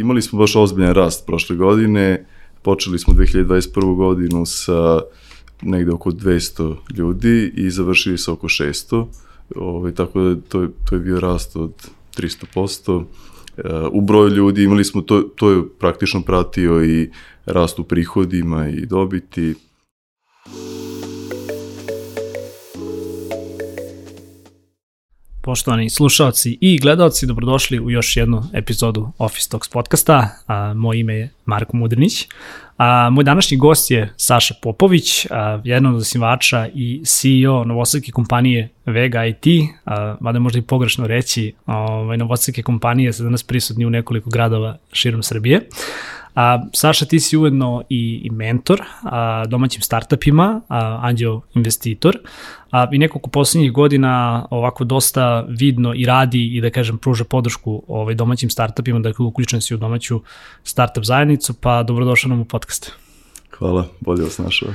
imali smo baš ozbiljan rast prošle godine, počeli smo 2021. godinu sa negde oko 200 ljudi i završili sa oko 600, ovaj, tako da to je, to je bio rast od 300%. u broju ljudi imali smo, to, to je praktično pratio i rast u prihodima i dobiti. Poštovani slušalci i gledalci, dobrodošli u još jednu epizodu Office Talks podcasta. A, moje ime je Marko Mudrinić. A, moj današnji gost je Saša Popović, a, jedan od osnivača i CEO novosadske kompanije Vega IT, a, mada možda i pogrešno reći, ovaj, novosadske kompanije su danas prisutni u nekoliko gradova širom Srbije. A, Saša, ti si ujedno i, i mentor a, domaćim startupima, a, anđeo investitor a, i nekoliko poslednjih godina ovako dosta vidno i radi i da kažem pruža podršku ovaj, domaćim startupima, dakle uključen si u domaću startup zajednicu, pa dobrodošao nam u podcast. Hvala, bolje vas našao.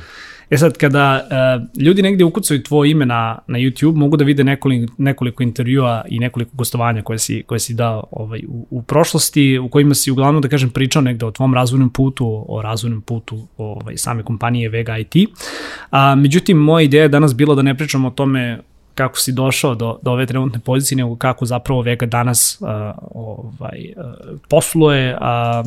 E sad, kada uh, ljudi negde ukucaju tvoje ime na, na YouTube, mogu da vide nekoliko, nekoliko intervjua i nekoliko gostovanja koje si, koje si dao ovaj, u, u prošlosti, u kojima si uglavnom, da kažem, pričao negde o tvom razvojnom putu, o razvojnom putu ovaj, same kompanije Vega IT. A, međutim, moja ideja je danas bila da ne pričamo o tome kako si došao do, do ove trenutne pozicije, nego kako zapravo Vega danas uh, ovaj, uh, posluje, uh,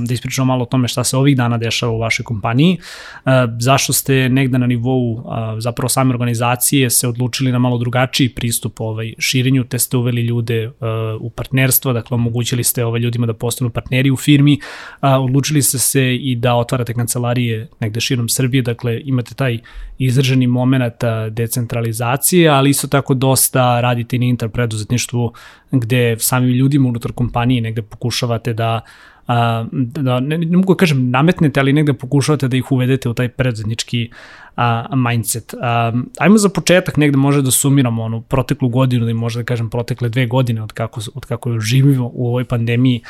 da ispričamo malo o tome šta se ovih dana dešava u vašoj kompaniji, uh, zašto ste negde na nivou uh, zapravo same organizacije se odlučili na malo drugačiji pristup ovaj, širenju, te ste uveli ljude uh, u partnerstvo, dakle omogućili ste ovaj, ljudima da postanu partneri u firmi, uh, odlučili ste se i da otvarate kancelarije negde širom Srbije, dakle imate taj izraženi moment decentralizacije, ali isto tako dosta radite na interpreduzetništvu gde samim ljudima unutar kompanije negde pokušavate da da, ne, ne mogu da kažem nametnete, ali negde pokušavate da ih uvedete u taj preduzetnički a, mindset. A, ajmo za početak negde može da sumiramo onu proteklu godinu, da može da kažem protekle dve godine od kako, od kako živimo u ovoj pandemiji.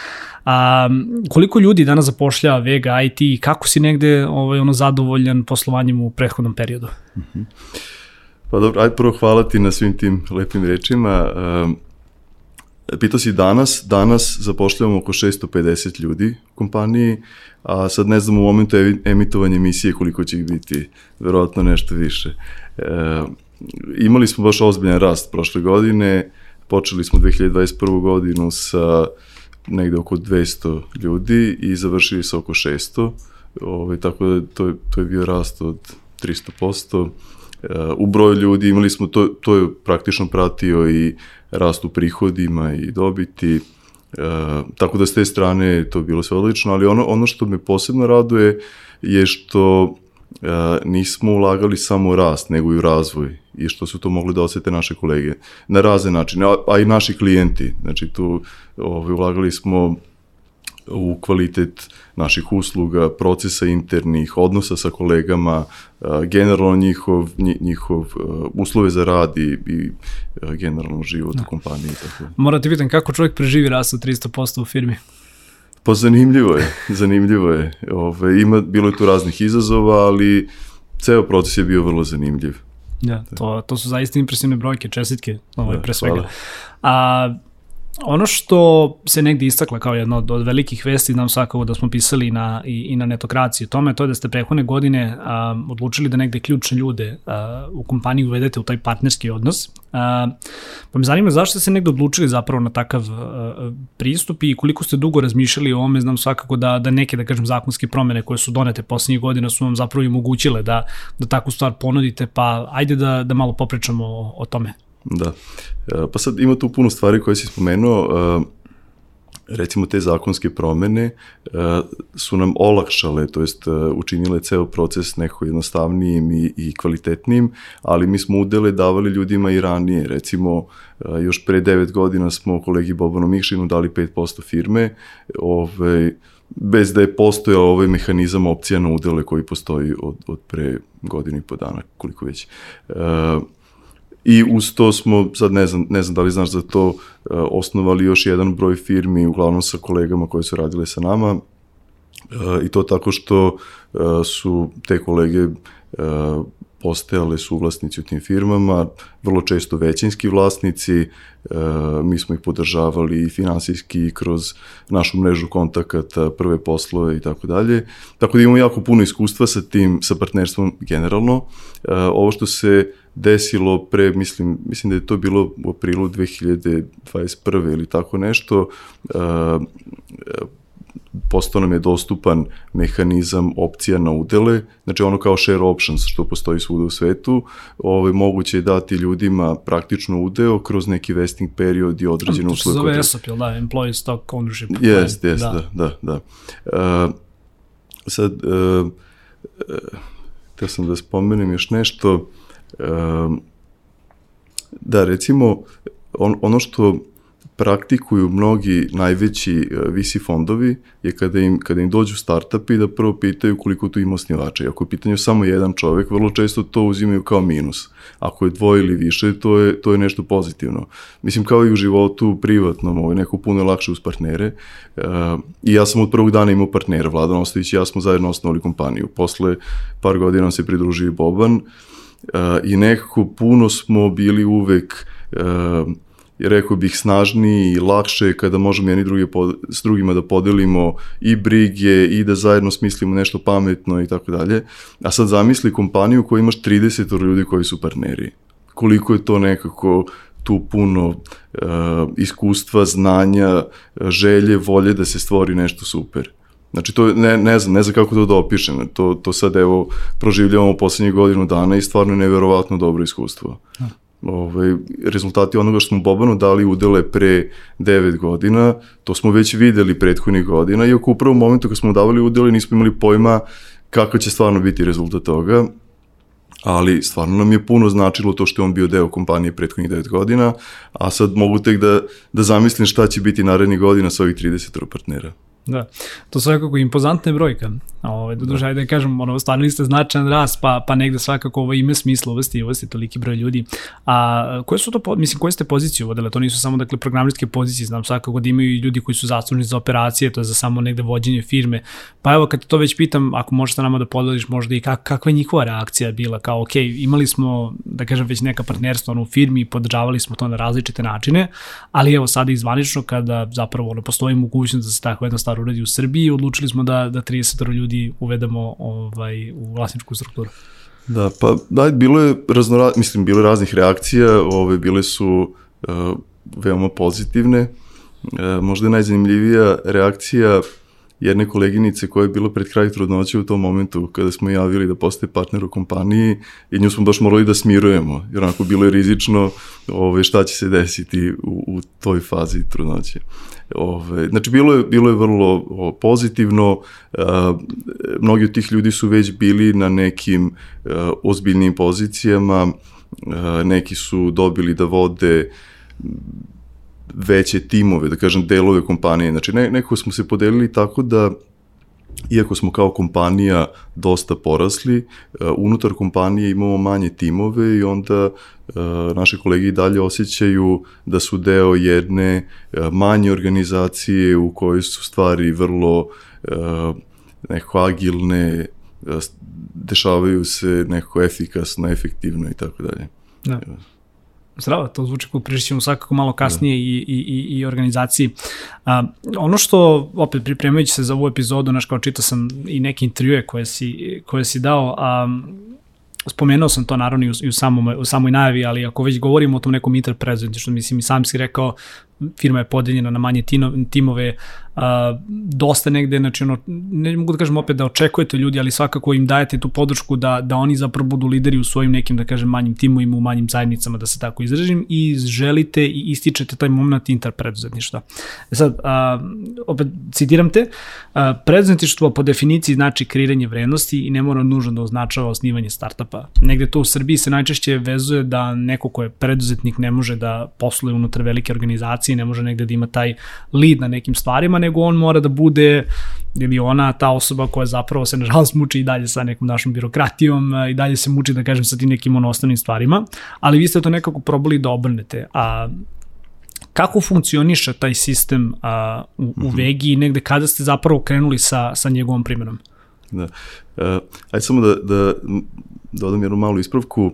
A, koliko ljudi danas zapošljava Vega IT i kako si negde ovaj, ono zadovoljan poslovanjem u prethodnom periodu? Mm -hmm. Pa dobro, ajde prvo hvala ti na svim tim lepim rečima. Pitao si danas, danas zapošljavamo oko 650 ljudi u kompaniji, a sad ne znam u momentu emitovanja emisije koliko će ih biti, verovatno nešto više. E, imali smo baš ozbiljan rast prošle godine, počeli smo 2021. godinu sa negde oko 200 ljudi i završili sa oko 600, Ove, ovaj, tako da to je, to je bio rast od 300%. U broju ljudi imali smo, to, to je praktično pratio i rast u prihodima i dobiti, e, tako da s te strane to bilo sve odlično, ali ono, ono što me posebno raduje je što e, nismo ulagali samo u rast, nego i u razvoj i što su to mogli da osete naše kolege na razne načine, a, a i naši klijenti. Znači tu ovaj, ulagali smo u kvalitet naših usluga, procesa internih, odnosa sa kolegama, generalno njihov, njihov uslove za rad i, i generalno život da. u kompaniji. Tako. Moram ti pitan kako čovjek preživi rast od 300% u firmi? Pa zanimljivo je, zanimljivo je. Ove, ima, bilo je tu raznih izazova, ali ceo proces je bio vrlo zanimljiv. Ja, to, to su zaista impresivne brojke, čestitke, ovaj, da, pre svega. Hvala. A Ono što se negde istakla kao jedno od, od velikih vesti, nam svakako da smo pisali na, i, i na netokraciji o tome, to je da ste prehodne godine a, odlučili da negde ključne ljude a, u kompaniji uvedete u taj partnerski odnos. A, pa me zanima zašto ste se negde odlučili zapravo na takav a, pristup i koliko ste dugo razmišljali o ome, znam svakako da, da neke, da kažem, zakonske promene koje su donete poslednjih godina su vam zapravo i omogućile da, da takvu stvar ponudite, pa ajde da, da malo popričamo o, o tome. Da. E, pa sad ima tu puno stvari koje si spomenuo, e, recimo te zakonske promene e, su nam olakšale, to jest učinile ceo proces nekako jednostavnijim i, i kvalitetnijim, ali mi smo udele davali ljudima i ranije, recimo još pre 9 godina smo kolegi Bobanu Mikšinu dali 5% firme, ovaj, bez da je postojao ovaj mehanizam opcija na udele koji postoji od, od pre godinu i po dana, koliko već. Uh, I uz to smo, sad ne znam, ne znam da li znaš za to, uh, osnovali još jedan broj firmi, uglavnom sa kolegama koje su radile sa nama, uh, i to tako što uh, su te kolege postojale suvlasnici u tim firmama, vrlo često većinski vlasnici, e, mi smo ih podržavali i finansijski kroz našu mrežu kontakata, prve poslove i tako dalje. Tako da imamo jako puno iskustva sa tim, sa partnerstvom generalno. E, ovo što se desilo pre, mislim, mislim da je to bilo u aprilu 2021. ili tako nešto, e, postao nam je dostupan mehanizam opcija na udele, znači ono kao share options što postoji svuda u svetu, ovaj, moguće je dati ljudima praktično udeo kroz neki vesting period i određenu uslugu. To se zove ESOP, jel da, Employee Stock Ownership. Jest, jest, da, da, da. da. Uh, sad, uh, uh, sam da spomenem još nešto, uh, da recimo on, ono što praktikuju mnogi najveći e, VC fondovi je kada im, kada im dođu startupi da prvo pitaju koliko tu ima osnivača. I ako je pitanju samo jedan čovek, vrlo često to uzimaju kao minus. Ako je dvoje ili više, to je, to je nešto pozitivno. Mislim, kao i u životu privatnom, ovo je neko puno lakše uz partnere. Uh, I ja sam od prvog dana imao partnera, Vladan Ostović i ja smo zajedno osnovali kompaniju. Posle par godina se pridružio Boban uh, i nekako puno smo bili uvek uh, rekao bih, snažniji i lakše kada možemo jedni druge pod, s drugima da podelimo i brige i da zajedno smislimo nešto pametno i tako dalje. A sad zamisli kompaniju koja imaš 30 ljudi koji su partneri. Koliko je to nekako tu puno uh, iskustva, znanja, želje, volje da se stvori nešto super. Znači, to ne, ne znam, ne znam kako to da opišem. To, to sad, evo, proživljavamo poslednjih godinu dana i stvarno je neverovatno dobro iskustvo ovaj, rezultati onoga što smo Bobanu dali udele pre 9 godina, to smo već videli prethodnih godina, iako u prvom momentu kad smo davali udele nismo imali pojma kako će stvarno biti rezultat toga, ali stvarno nam je puno značilo to što je on bio deo kompanije prethodnih 9 godina, a sad mogu tek da, da zamislim šta će biti narednih godina sa ovih 30 partnera. Da, to svakako impozantna brojka. Ovaj, da duže, ajde da kažem, ono, stvarno ste značajan rast, pa, pa negde svakako ovo ime smisla uvesti, uvesti toliki broj ljudi. A koje su to, mislim, koje ste pozicije uvodile? To nisu samo, dakle, programerske pozicije, znam svakako da imaju i ljudi koji su zaslužni za operacije, to je za samo negde vođenje firme. Pa evo, kad to već pitam, ako možete nama da podeliš možda i kak, kakva je njihova reakcija bila, kao, ok, imali smo, da kažem, već neka partnerstva ono, u firmi i podržavali smo to na različite načine, ali evo sada izvanično kada zapravo ne postoji mogućnost da se tako jedna stvar uradi u Srbiji, odlučili smo da, da 30 ljudi uvedemo ovaj, u vlasničku strukturu. Da, pa da, bilo je raznora, mislim, bilo je raznih reakcija, ove, bile su uh, veoma pozitivne. Uh, možda je najzanimljivija reakcija jedne koleginice koja je bila pred kraj trudnoće u tom momentu kada smo javili da postaje partner u kompaniji i nju smo baš morali da smirujemo, jer onako bilo je rizično ove, šta će se desiti u, u toj fazi trudnoće. Ove, znači, bilo je, bilo je vrlo pozitivno, a, mnogi od tih ljudi su već bili na nekim a, ozbiljnim pozicijama, a, neki su dobili da vode veće timove, da kažem delove kompanije. Znači ne, nekako smo se podelili tako da iako smo kao kompanija dosta porasli, uh, unutar kompanije imamo manje timove i onda uh, naše kolege i dalje osjećaju da su deo jedne uh, manje organizacije u kojoj su stvari vrlo neko agilne, dešavaju se neko efikasno, efektivno i tako dalje. Da. Zdravo, to zvuči kao prišli ćemo svakako malo kasnije i, i, i, i organizaciji. A, ono što, opet pripremajući se za ovu epizodu, naš kao čitao sam i neke intervjue koje si, koje si dao, a, spomenuo sam to naravno i u, i u, samom, u samoj najavi, ali ako već govorimo o tom nekom što mislim i sam si rekao, firma je podeljena na manje timove, a, dosta negde, znači ono, ne mogu da kažem opet da očekujete ljudi, ali svakako im dajete tu podršku da, da oni zapravo budu lideri u svojim nekim, da kažem, manjim timovima, u manjim zajednicama, da se tako izražim, i želite i ističete taj moment interpreduzetništva. E sad, a, opet citiram te, a, preduzetništvo po definiciji znači kreiranje vrednosti i ne mora nužno da označava osnivanje startapa. Negde to u Srbiji se najčešće vezuje da neko ko je preduzetnik ne može da posluje unutar velike organizacije, ne može negde da ima taj lead na nekim stvarima, nego on mora da bude ili ona ta osoba koja zapravo se nažalost muči i dalje sa nekom našom birokratijom i dalje se muči da kažem sa tim nekim ono osnovnim stvarima, ali vi ste to nekako probali da obrnete. A kako funkcioniše taj sistem a, u, u mhm. Vegi i negde kada ste zapravo krenuli sa, sa njegovom primjenom? Da. Uh, ajde samo da, da dodam jednu malu ispravku. Uh,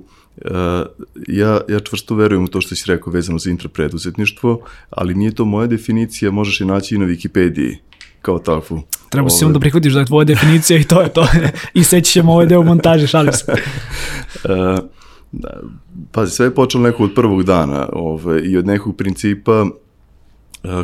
ja, ja čvrsto verujem u to što si rekao vezano za intrapreduzetništvo, ali nije to moja definicija, možeš je naći i na Wikipediji kao takvu. Treba Ove... si onda prihvatiš da je tvoja definicija i to je to. I seći ćemo ovaj deo montaže, šalim se. uh, pazi, sve je počelo neko od prvog dana ove, i od nekog principa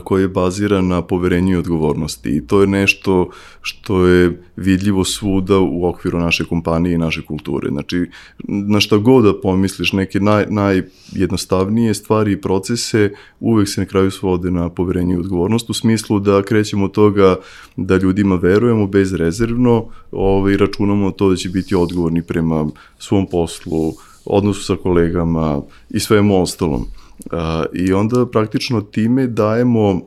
koji je baziran na poverenju i odgovornosti i to je nešto što je vidljivo svuda u okviru naše kompanije i naše kulture. Znači, na šta god da pomisliš, neke naj, najjednostavnije stvari i procese uvek se na kraju svode na poverenje i odgovornost u smislu da krećemo od toga da ljudima verujemo bezrezervno ovaj, računamo to da će biti odgovorni prema svom poslu, odnosu sa kolegama i svemu ostalom. I onda praktično time dajemo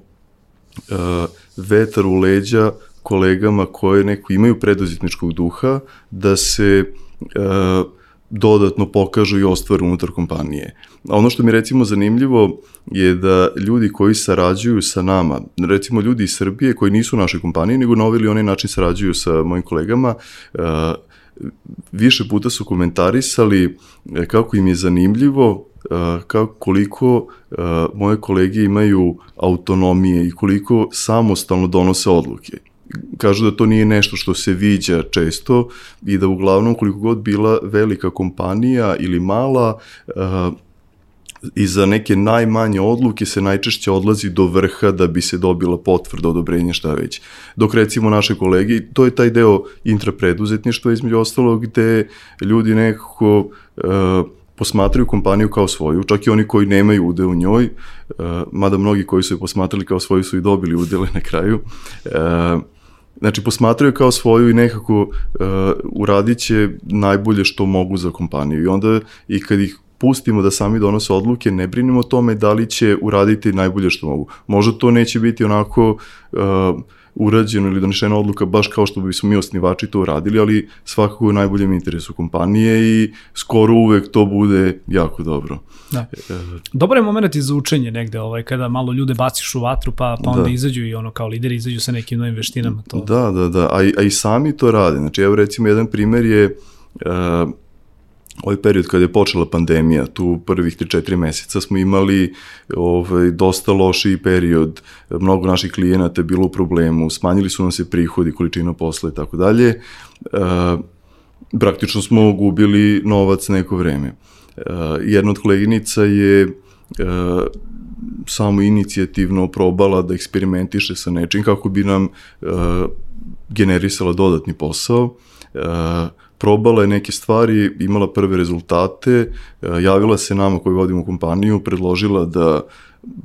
vetar u leđa kolegama koje neko imaju preduzetničkog duha da se dodatno pokažu i ostvare unutar kompanije. A ono što mi recimo zanimljivo je da ljudi koji sarađuju sa nama, recimo ljudi iz Srbije koji nisu u našoj kompaniji, nego na ovaj ili onaj način sarađuju sa mojim kolegama, više puta su komentarisali e, kako im je zanimljivo kako koliko moje kolege imaju autonomije i koliko samostalno donose odluke. Kažu da to nije nešto što se viđa često i da uglavnom koliko god bila velika kompanija ili mala, i za neke najmanje odluke se najčešće odlazi do vrha da bi se dobila potvrda odobrenja šta već. Dok recimo naše kolege, to je taj deo intrapreduzetništva između ostalog gde ljudi nekako uh, posmatraju kompaniju kao svoju, čak i oni koji nemaju ude u njoj, uh, mada mnogi koji su je posmatrali kao svoju su i dobili udele na kraju, uh, Znači, posmatraju kao svoju i nekako uh, uradit će najbolje što mogu za kompaniju. I onda, i kad ih pustimo da sami donose odluke, ne brinemo o tome da li će uraditi najbolje što mogu. Možda to neće biti onako uh, urađeno ili donešena odluka baš kao što bi smo mi osnivači to uradili, ali svakako u najboljem interesu kompanije i skoro uvek to bude jako dobro. Da. E, Dobar je moment i za učenje negde, ovaj, kada malo ljude baciš u vatru, pa, pa onda da. izađu i ono kao lideri izađu sa nekim novim veštinama. To. Da, da, da, a, a i sami to rade. Znači, evo recimo jedan primer je uh, ovaj period kada je počela pandemija, tu prvih 3-4 meseca smo imali ovaj, dosta lošiji period, mnogo naših klijenata je bilo u problemu, smanjili su nam se prihodi, količina posla i tako dalje. E, praktično smo gubili novac neko vreme. E, jedna od koleginica je e, samo inicijativno probala da eksperimentiše sa nečim kako bi nam generisala dodatni posao. E, probala je neke stvari, imala prve rezultate, e, javila se nama koji vodimo kompaniju, predložila da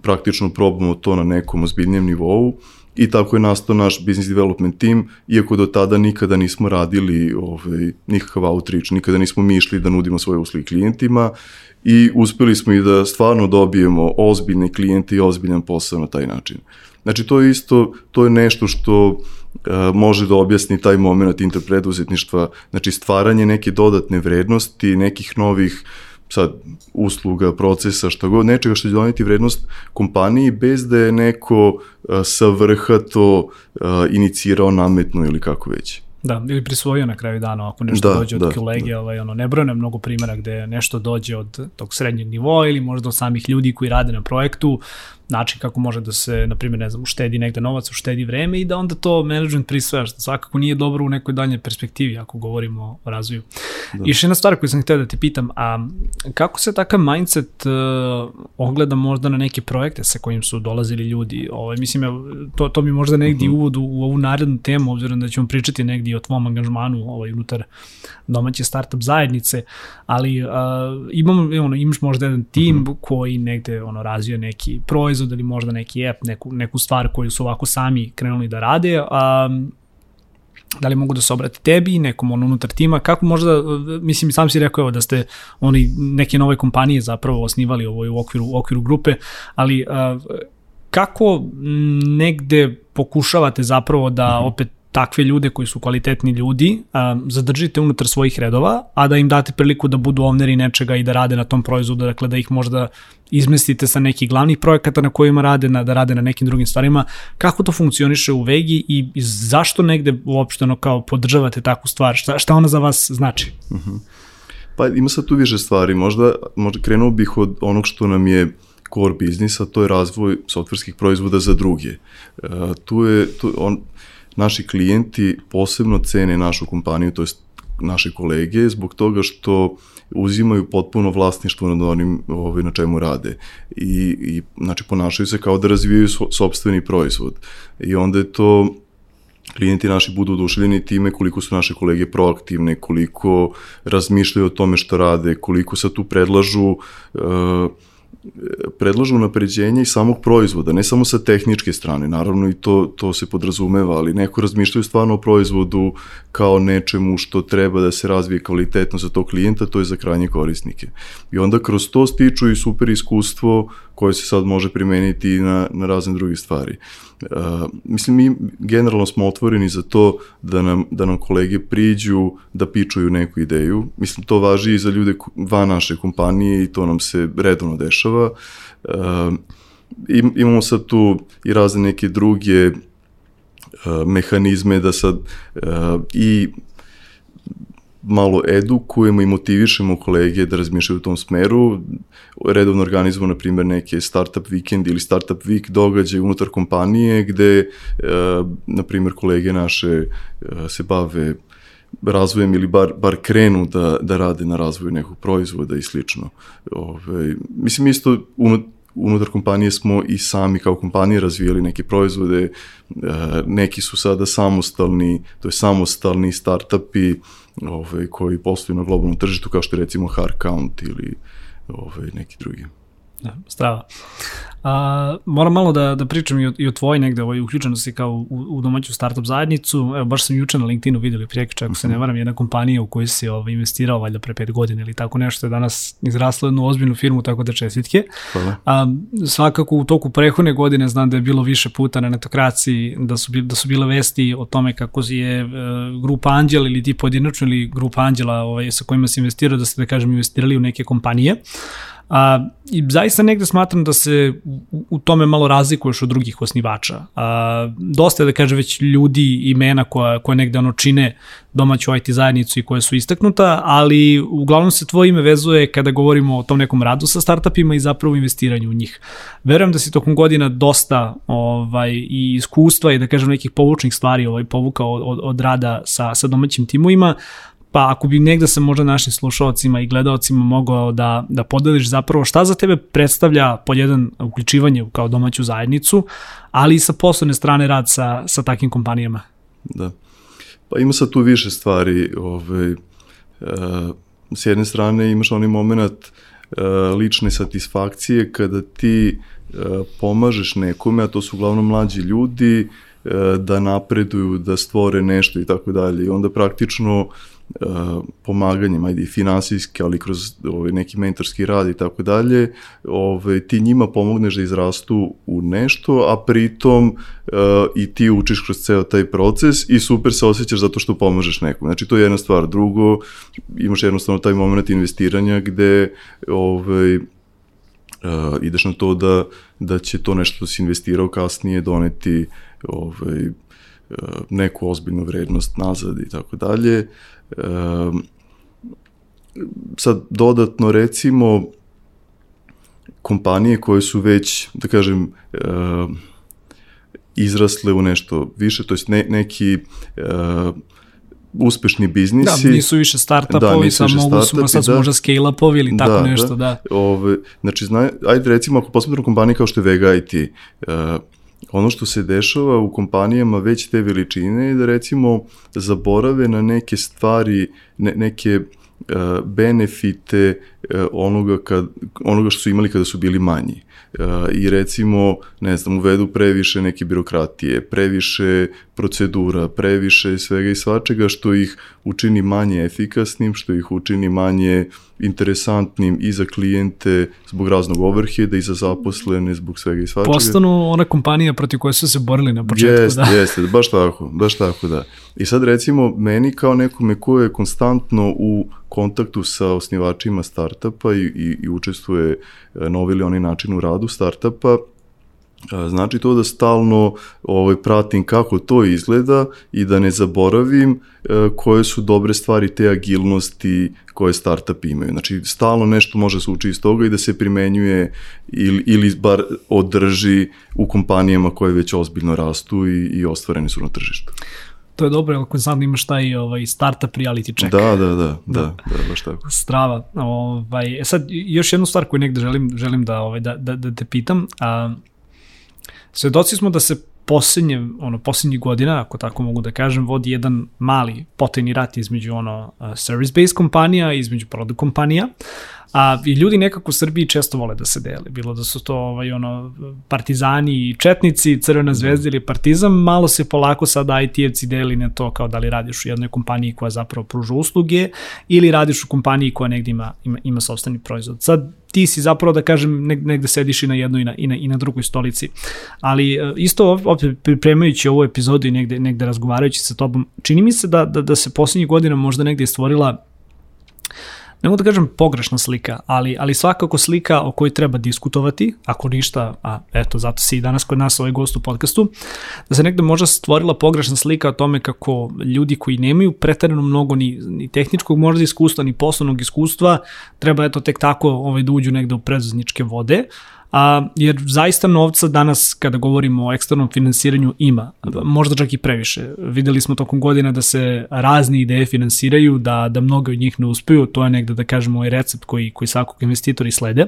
praktično probamo to na nekom ozbiljnijem nivou i tako je nastao naš business development team, iako do tada nikada nismo radili ovaj, nikakav outreach, nikada nismo mi išli da nudimo svoje usluge klijentima i uspeli smo i da stvarno dobijemo ozbiljne klijente i ozbiljan posao na taj način. Znači to je isto, to je nešto što može da objasni taj moment interpreduzetništva, znači stvaranje neke dodatne vrednosti, nekih novih sad usluga, procesa, šta god, nečega što će doneti vrednost kompaniji bez da je neko e, sa vrha to e, inicirao, nametno ili kako već. Da, ili prisvojio na kraju dana ako nešto da, dođe od da, kolege, da. ovaj, ono, nebrojne mnogo primjera gde nešto dođe od tog srednjeg nivoa ili možda od samih ljudi koji rade na projektu, način kako može da se, na primjer, ne znam, uštedi negde novac, uštedi vreme i da onda to management prisvaja, što svakako nije dobro u nekoj daljnoj perspektivi ako govorimo o razvoju. Da. I još jedna stvar koju sam htio da ti pitam, a kako se takav mindset uh, ogleda možda na neke projekte sa kojim su dolazili ljudi? Ovaj, mislim, to, to mi možda negdje uh mhm. -huh. uvod u, u ovu narednu temu, obzirom da ćemo pričati negdje o tvom angažmanu ovaj, unutar domaće startup zajednice, ali uh, imam, ono, imaš možda jedan tim uh mhm. -huh. koji negde ono, razvija neki proizvod proizvod ili možda neki app, neku, neku stvar koju su ovako sami krenuli da rade, a, da li mogu da se obrate tebi, nekom on unutar tima, kako možda, mislim, sam si rekao evo, da ste oni neke nove kompanije zapravo osnivali ovo u okviru, u okviru grupe, ali a, kako negde pokušavate zapravo da opet takve ljude koji su kvalitetni ljudi zadržite unutar svojih redova, a da im date priliku da budu ovneri nečega i da rade na tom proizvodu, dakle da ih možda izmestite sa nekih glavnih projekata na kojima rade, na, da rade na nekim drugim stvarima. Kako to funkcioniše u Vegi i, zašto negde uopšteno kao podržavate takvu stvar? Šta, šta ona za vas znači? Uh mhm. -huh. Pa ima sad tu više stvari. Možda, možda krenuo bih od onog što nam je core biznisa, to je razvoj softverskih proizvoda za druge. Uh, tu je, tu, on, naši klijenti posebno cene našu kompaniju, to je naše kolege, zbog toga što uzimaju potpuno vlasništvo nad onim ovaj, na čemu rade. I, i znači ponašaju se kao da razvijaju so, sobstveni proizvod. I onda je to klijenti naši budu oduševljeni time koliko su naše kolege proaktivne, koliko razmišljaju o tome što rade, koliko se tu predlažu uh, predlažu napređenje i samog proizvoda, ne samo sa tehničke strane, naravno i to, to se podrazumeva, ali neko razmišljaju stvarno o proizvodu kao nečemu što treba da se razvije kvalitetno za tog klijenta, to je za krajnje korisnike. I onda kroz to stiču i super iskustvo koje se sad može primeniti na, na razne druge stvari. Uh, mislim, mi generalno smo otvoreni za to da nam, da nam kolege priđu da pičuju neku ideju. Mislim, to važi i za ljude van naše kompanije i to nam se redovno dešava. Uh, im, imamo sad tu i razne neke druge uh, mehanizme da sad uh, i malo edukujemo i motivišemo kolege da razmišljaju u tom smeru. Redovno organizujemo, na primjer, neke startup weekend ili startup week događaje unutar kompanije gde, e, na primjer, kolege naše e, se bave razvojem ili bar, bar krenu da, da rade na razvoju nekog proizvoda i slično. Ove, mislim, isto unutar kompanije smo i sami kao kompanije razvijali neke proizvode, e, neki su sada samostalni, to je samostalni startupi, ovaj, koji posluju na globalnom tržištu, kao što je recimo Count ili ovaj, neki drugi. Da, strava. A, moram malo da, da pričam i o, i o tvojoj negde ovoj uključenosti kao u, u domaću startup zajednicu. Evo, baš sam juče na LinkedInu videli prijekriče, ako se ne mhm. varam, jedna kompanija u kojoj si ovaj, investirao valjda pre pet godina ili tako nešto je danas izrasla jednu ozbiljnu firmu, tako da čestitke. Hvala. A, svakako u toku prehodne godine znam da je bilo više puta na netokraciji da su, da su bile vesti o tome kako je e, grupa Anđela ili ti pojedinačno ili grupa Anđela ovaj, sa kojima se investirao da ste da kažem investirali u neke kompanije. A, I zaista negde smatram da se u, u tome malo razlikuješ od drugih osnivača. A, dosta je da kaže već ljudi, imena koja, koja negde ono čine domaću IT zajednicu i koje su istaknuta, ali uglavnom se tvoje ime vezuje kada govorimo o tom nekom radu sa startupima i zapravo investiranju u njih. Verujem da si tokom godina dosta ovaj, i iskustva i da kažem nekih povučnih stvari ovaj, povukao od, od, od rada sa, sa domaćim timovima, pa ako bi negde se možda našim slušalcima i gledalcima mogao da, da podeliš zapravo šta za tebe predstavlja pod jedan uključivanje kao domaću zajednicu, ali i sa poslovne strane rad sa, sa takim kompanijama. Da. Pa ima sad tu više stvari. Ovaj, e, s jedne strane imaš onaj moment e, lične satisfakcije kada ti e, pomažeš nekome, a to su uglavnom mlađi ljudi, e, da napreduju, da stvore nešto i tako dalje. I onda praktično pomaganjem, ajde finansijski, ali kroz ovaj, neki mentorski rad i tako dalje, ovaj, ti njima pomogneš da izrastu u nešto, a pritom uh, i ti učiš kroz ceo taj proces i super se osjećaš zato što pomažeš nekom. Znači to je jedna stvar. Drugo, imaš jednostavno taj moment investiranja gde ovaj, uh, ideš na to da, da će to nešto što si investirao kasnije doneti ovaj, neku ozbiljnu vrednost nazad i tako dalje. Sad, dodatno recimo, kompanije koje su već, da kažem, izrasle u nešto više, to jest ne, neki uspešni biznisi. Da, nisu više startupovi, da, sad mogu su, sad da, možda scale-upovi ili tako da, nešto, da. da. Ove, znači, zna, ajde recimo, ako posmetramo kompanije kao što je Vega IT, uh, ono što se dešava u kompanijama već te veličine je da recimo zaborave na neke stvari, ne, neke uh, benefite uh, onoga, kad, onoga što su imali kada su bili manji. Uh, I recimo, ne znam, uvedu previše neke birokratije, previše procedura, previše svega i svačega što ih učini manje efikasnim, što ih učini manje interesantnim i za klijente zbog raznog overheada i za zaposlene zbog svega i svačega. Postanu ona kompanija protiv koje su se borili na početku. Jeste, da. jeste, baš tako, baš tako da. I sad recimo meni kao nekome ko je konstantno u kontaktu sa osnivačima startupa i, i, i učestvuje na ovaj ili onaj način u radu startupa, Znači to da stalno ovaj, pratim kako to izgleda i da ne zaboravim e, koje su dobre stvari te agilnosti koje startup imaju. Znači stalno nešto može se uči iz toga i da se primenjuje ili, ili bar održi u kompanijama koje već ozbiljno rastu i, i ostvareni su na tržištu. To je dobro, ako sad imaš taj ovaj, startup reality check. Da, da, da, da, da, da baš tako. Strava. Ovaj, e sad, još jednu stvar koju negde želim, želim da, ovaj, da, da, da te pitam. A, Svedoci smo da se poslednje, ono, poslednjih godina, ako tako mogu da kažem, vodi jedan mali potajni rat između ono, service-based kompanija i između product kompanija. A i ljudi nekako u Srbiji često vole da se dele, bilo da su to ovaj, ono, partizani i četnici, Crvena zvezda ili partizam, malo se polako sad IT-evci deli na to kao da li radiš u jednoj kompaniji koja zapravo pruža usluge ili radiš u kompaniji koja negde ima, ima, ima sobstveni proizvod. Sad ti si zapravo da kažem negde sediš i na jednoj i na, i na, i na drugoj stolici. Ali e, isto opet pripremajući ovu epizodu i negde, negde razgovarajući sa tobom, čini mi se da, da, da se poslednjih godina možda negde stvorila ne mogu da kažem pogrešna slika, ali, ali svakako slika o kojoj treba diskutovati, ako ništa, a eto, zato si i danas kod nas ovaj gost u podcastu, da se negde možda stvorila pogrešna slika o tome kako ljudi koji nemaju pretarano mnogo ni, ni tehničkog možda iskustva, ni poslovnog iskustva, treba eto tek tako ovaj, da uđu negde u predzazničke vode, a, jer zaista novca danas kada govorimo o eksternom finansiranju ima, možda čak i previše. Videli smo tokom godina da se razne ideje finansiraju, da, da mnogo od njih ne uspeju, to je negde da kažemo ovaj recept koji, koji svakog investitori slede,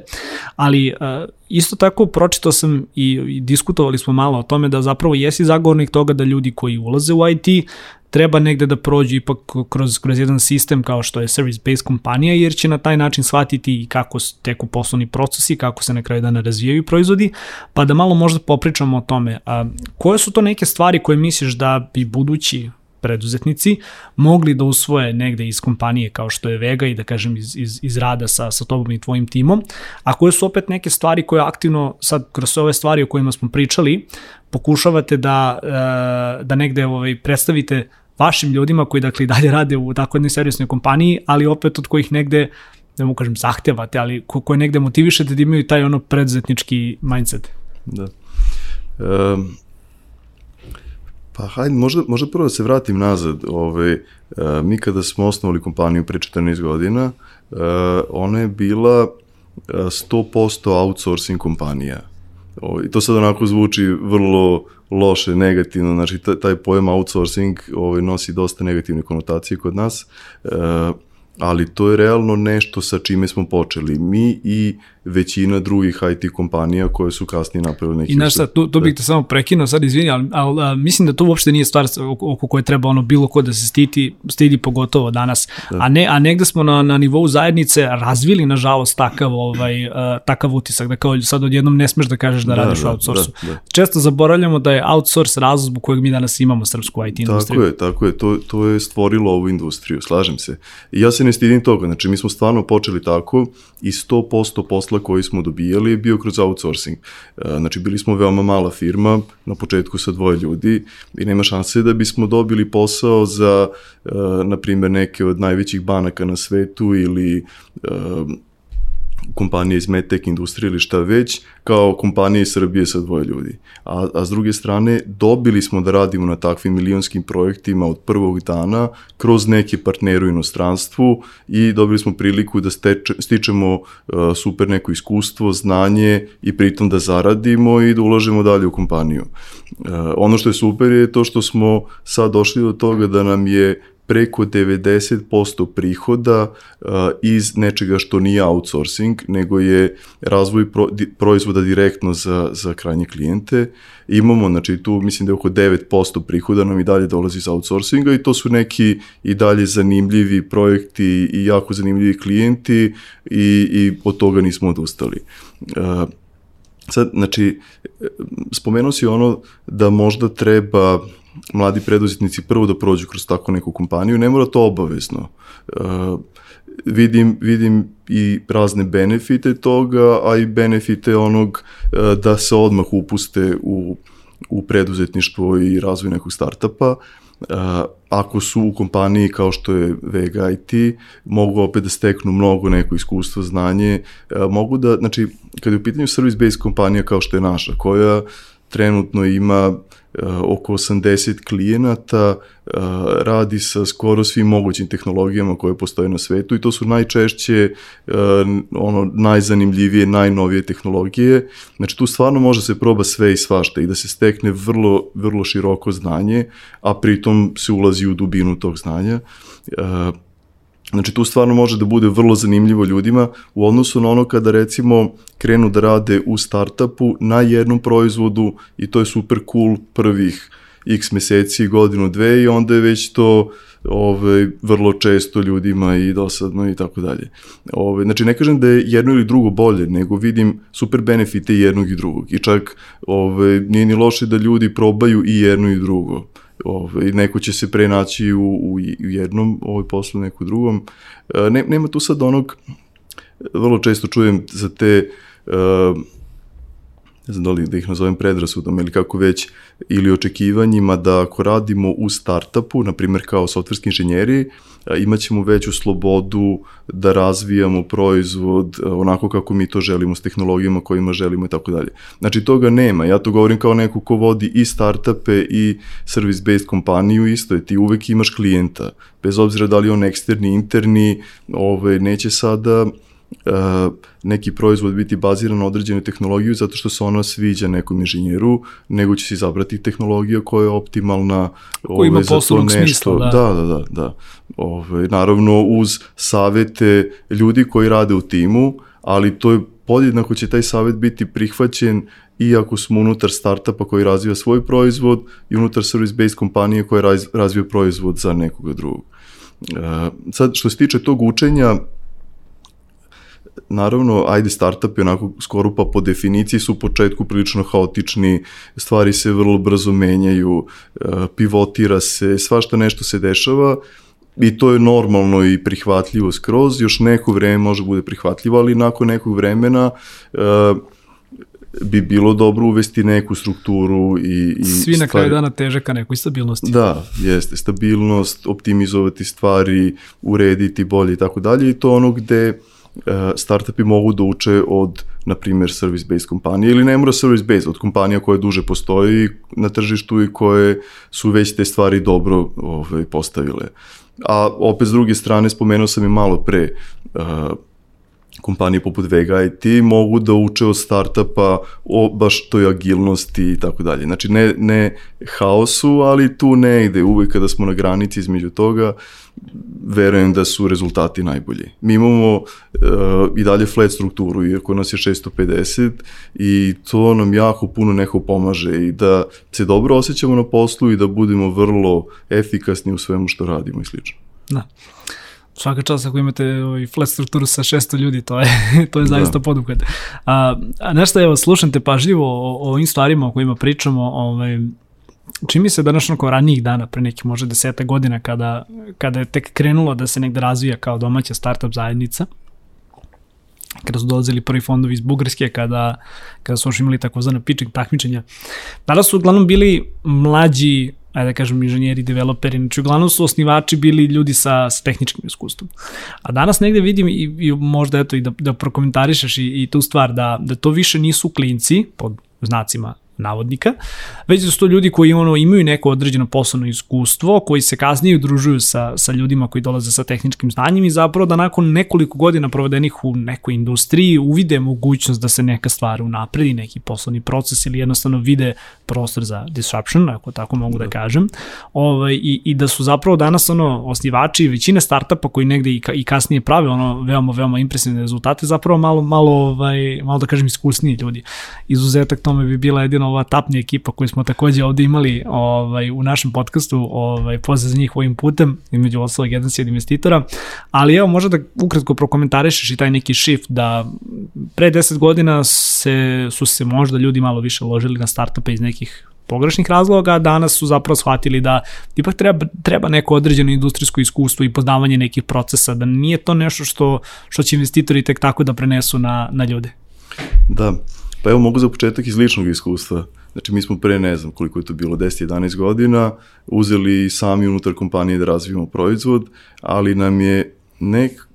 ali a, isto tako pročitao sam i, i diskutovali smo malo o tome da zapravo jesi zagovornik toga da ljudi koji ulaze u IT treba negde da prođu ipak kroz, kroz jedan sistem kao što je service-based kompanija, jer će na taj način shvatiti i kako teku poslovni procesi, kako se na kraju dana razvijaju proizvodi, pa da malo možda popričamo o tome. A, koje su to neke stvari koje misliš da bi budući preduzetnici mogli da usvoje negde iz kompanije kao što je Vega i da kažem iz, iz, iz rada sa, sa tobom i tvojim timom, a koje su opet neke stvari koje aktivno sad kroz ove stvari o kojima smo pričali pokušavate da, e, da negde ovaj, predstavite vašim ljudima koji dakle i dalje rade u tako jednoj servisnoj kompaniji, ali opet od kojih negde ne mogu kažem zahtevate, ali ko, koje negde motivišete da imaju taj ono preduzetnički mindset. Da. Um, pa hajde, možda, možda prvo da se vratim nazad. Ove, uh, mi kada smo osnovali kompaniju pre 14 godina, uh, ona je bila uh, 100% outsourcing kompanija. Ove, I to sad onako zvuči vrlo loše, negativno, znači taj pojam outsourcing ovaj, nosi dosta negativne konotacije kod nas, e, ali to je realno nešto sa čime smo počeli. Mi i većina drugih IT kompanija koje su kasnije napravili neki... I znaš šta, tu, tu bih te samo prekinuo, sad izvini, ali, ali a, mislim da to uopšte nije stvar oko, oko koje treba ono bilo ko da se stiti, stidi pogotovo danas, da. a, ne, a negde smo na, na nivou zajednice razvili nažalost takav, ovaj, uh, takav utisak, da kao sad odjednom ne smeš da kažeš da, da radiš da, u outsourcu. Da, da. Često zaboravljamo da je outsource razlog zbog kojeg mi danas imamo srpsku IT industriju. Tako je, tako je, to, to je stvorilo ovu industriju, slažem se. Ja se ne stidim toga, znači mi smo stvarno počeli tako i 100% posla koji smo dobijali je bio kroz outsourcing. E, znači, bili smo veoma mala firma, na početku sa dvoje ljudi i nema šanse da bismo dobili posao za, e, na primjer, neke od najvećih banaka na svetu ili e, kompanije iz medtech industrije ili šta već, kao kompanije iz Srbije sa dvoje ljudi. A, a s druge strane, dobili smo da radimo na takvim milionskim projektima od prvog dana kroz neke partnere u inostranstvu i dobili smo priliku da steče, stičemo uh, super neko iskustvo, znanje i pritom da zaradimo i da ulažemo dalje u kompaniju. Uh, ono što je super je to što smo sad došli do toga da nam je preko 90% prihoda iz nečega što nije outsourcing, nego je razvoj proizvoda direktno za, za krajnje klijente. Imamo, znači tu mislim da je oko 9% prihoda nam i dalje dolazi iz outsourcinga i to su neki i dalje zanimljivi projekti i jako zanimljivi klijenti i, i od toga nismo odustali. Sad, znači, spomenuo si ono da možda treba mladi preduzetnici prvo da prođu kroz tako neku kompaniju, ne mora to obavezno. Uh, vidim, vidim i razne benefite toga, a i benefite onog uh, da se odmah upuste u, u preduzetništvo i razvoj nekog startapa. Uh, ako su u kompaniji kao što je Vega IT, mogu opet da steknu mnogo neko iskustvo, znanje, uh, mogu da, znači, kada je u pitanju service-based kompanija kao što je naša, koja trenutno ima uh, oko 80 klijenata, uh, radi sa skoro svim mogućim tehnologijama koje postoje na svetu i to su najčešće uh, ono najzanimljivije, najnovije tehnologije. Znači tu stvarno može se proba sve i svašta i da se stekne vrlo, vrlo široko znanje, a pritom se ulazi u dubinu tog znanja. Znači tu stvarno može da bude vrlo zanimljivo ljudima u odnosu na ono kada recimo krenu da rade u startupu na jednom proizvodu i to je super cool prvih x meseci, godinu, dve i onda je već to ove, vrlo često ljudima i dosadno i tako dalje. Ove, znači ne kažem da je jedno ili drugo bolje, nego vidim super benefite jednog i drugog i čak ove, nije ni loše da ljudi probaju i jedno i drugo ovaj, neko će se prenaći u, u, u jednom ovaj poslu, u drugom. E, ne, nema tu sad onog, vrlo često čujem za te, uh, ne znam da li da ih nazovem predrasudom ili kako već, ili očekivanjima da ako radimo u startupu, na primjer kao softverski inženjeri, imat ćemo veću slobodu da razvijamo proizvod onako kako mi to želimo s tehnologijama kojima želimo i tako dalje. Znači toga nema, ja to govorim kao neko ko vodi i startupe i service-based kompaniju, isto je, ti uvek imaš klijenta, bez obzira da li on eksterni, interni, ove, neće sada neki proizvod biti baziran na određenu tehnologiju zato što se ona sviđa nekom inženjeru, nego će se izabrati tehnologija koja je optimalna Ko ima za to nešto. Smisla, da. da, da, da, da. Ove, naravno uz savete ljudi koji rade u timu, ali to je podjednako će taj savet biti prihvaćen i ako smo unutar startupa koji razvija svoj proizvod i unutar service-based kompanije koja razvija proizvod za nekoga drugog. Uh, sad, što se tiče tog učenja, naravno, ajde startup je onako skoro pa po definiciji su u početku prilično haotični, stvari se vrlo brzo menjaju, e, pivotira se, svašta nešto se dešava i to je normalno i prihvatljivo skroz, još neko vreme može bude prihvatljivo, ali nakon nekog vremena uh, bi bilo dobro uvesti neku strukturu i, i Svi na kraju dana teže ka nekoj stabilnosti. Da, jeste, stabilnost, optimizovati stvari, urediti bolje i tako dalje i to ono gde uh, E, startupi mogu da uče od, na primjer, service-based kompanije ili ne mora service-based, od kompanija koje duže postoji na tržištu i koje su već te stvari dobro ovaj, postavile. A opet s druge strane, spomenuo sam i malo pre, uh, kompanije poput Vega IT mogu da uče od startupa o baš toj agilnosti i tako dalje. Znači ne, ne haosu, ali tu ne ide. Uvek kada smo na granici između toga, verujem da su rezultati najbolji. Mi imamo uh, i dalje flat strukturu, iako nas je 650 i to nam jako puno neko pomaže i da se dobro osjećamo na poslu i da budemo vrlo efikasni u svemu što radimo i slično. Da svaka čast ako imate ovaj flat strukturu sa 600 ljudi, to je, to je zaista da. poduhvat. A, a nešto, evo, slušam te pažljivo o, o ovim stvarima o kojima pričamo, ovaj, čini se da našo kao ranijih dana, pre nekih možda deseta godina, kada, kada je tek krenulo da se negde razvija kao domaća startup zajednica, kada su dolazili prvi fondovi iz Bugarske, kada, kada su još imali takozvane pitching takmičenja. Tada su uglavnom bili mlađi ajde da kažem, inženjeri, developeri, znači uglavnom su osnivači bili ljudi sa, sa tehničkim iskustvom. A danas negde vidim i, i možda eto i da, da prokomentarišeš i, i tu stvar da, da to više nisu klinci, pod znacima navodnika, već da su to ljudi koji ono, imaju neko određeno poslovno iskustvo, koji se kasnije udružuju sa, sa ljudima koji dolaze sa tehničkim znanjem i zapravo da nakon nekoliko godina provedenih u nekoj industriji uvide mogućnost da se neka stvar unapredi, neki poslovni proces ili jednostavno vide prostor za disruption, ako tako mogu da, da kažem, ovaj, i, i da su zapravo danas ono, osnivači većine startupa koji negde i, ka, i kasnije prave ono veoma, veoma impresivne rezultate, zapravo malo, malo, ovaj, malo da kažem iskusniji ljudi. Izuzetak tome bi bila jedina ova tapnja ekipa koju smo takođe ovde imali ovaj, u našem podcastu, ovaj, pozdrav za njih ovim putem, između ostalog jedan si od investitora, ali evo možda da ukratko prokomentarišeš i taj neki shift da pre 10 godina se, su se možda ljudi malo više ložili na startupe iz nekih pogrešnih razloga, danas su zapravo shvatili da ipak treba, treba neko određeno industrijsko iskustvo i poznavanje nekih procesa, da nije to nešto što, što će investitori tek tako da prenesu na, na ljude. Da, pa evo mogu za početak iz ličnog iskustva. Znači mi smo pre ne znam koliko je to bilo 10-11 godina uzeli sami unutar kompanije da razvijemo proizvod, ali nam je nek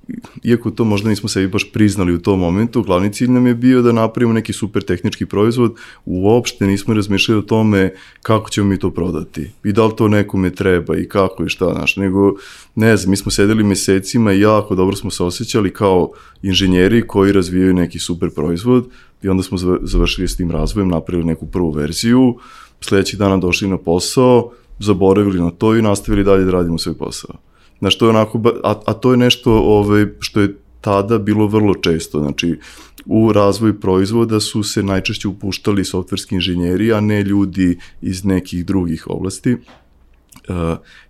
iako to možda nismo sebi baš priznali u tom momentu, glavni cilj nam je bio da napravimo neki super tehnički proizvod, uopšte nismo razmišljali o tome kako ćemo mi to prodati i da li to nekome treba i kako i šta, znaš, nego, ne znam, mi smo sedeli mesecima i jako dobro smo se osjećali kao inženjeri koji razvijaju neki super proizvod i onda smo završili s tim razvojem, napravili neku prvu verziju, sledećih dana došli na posao, zaboravili na to i nastavili dalje da radimo svoj posao. Znaš, to je onako, a, a to je nešto ovaj, što je tada bilo vrlo često, znači u razvoj proizvoda su se najčešće upuštali softverski inženjeri, a ne ljudi iz nekih drugih oblasti. Uh,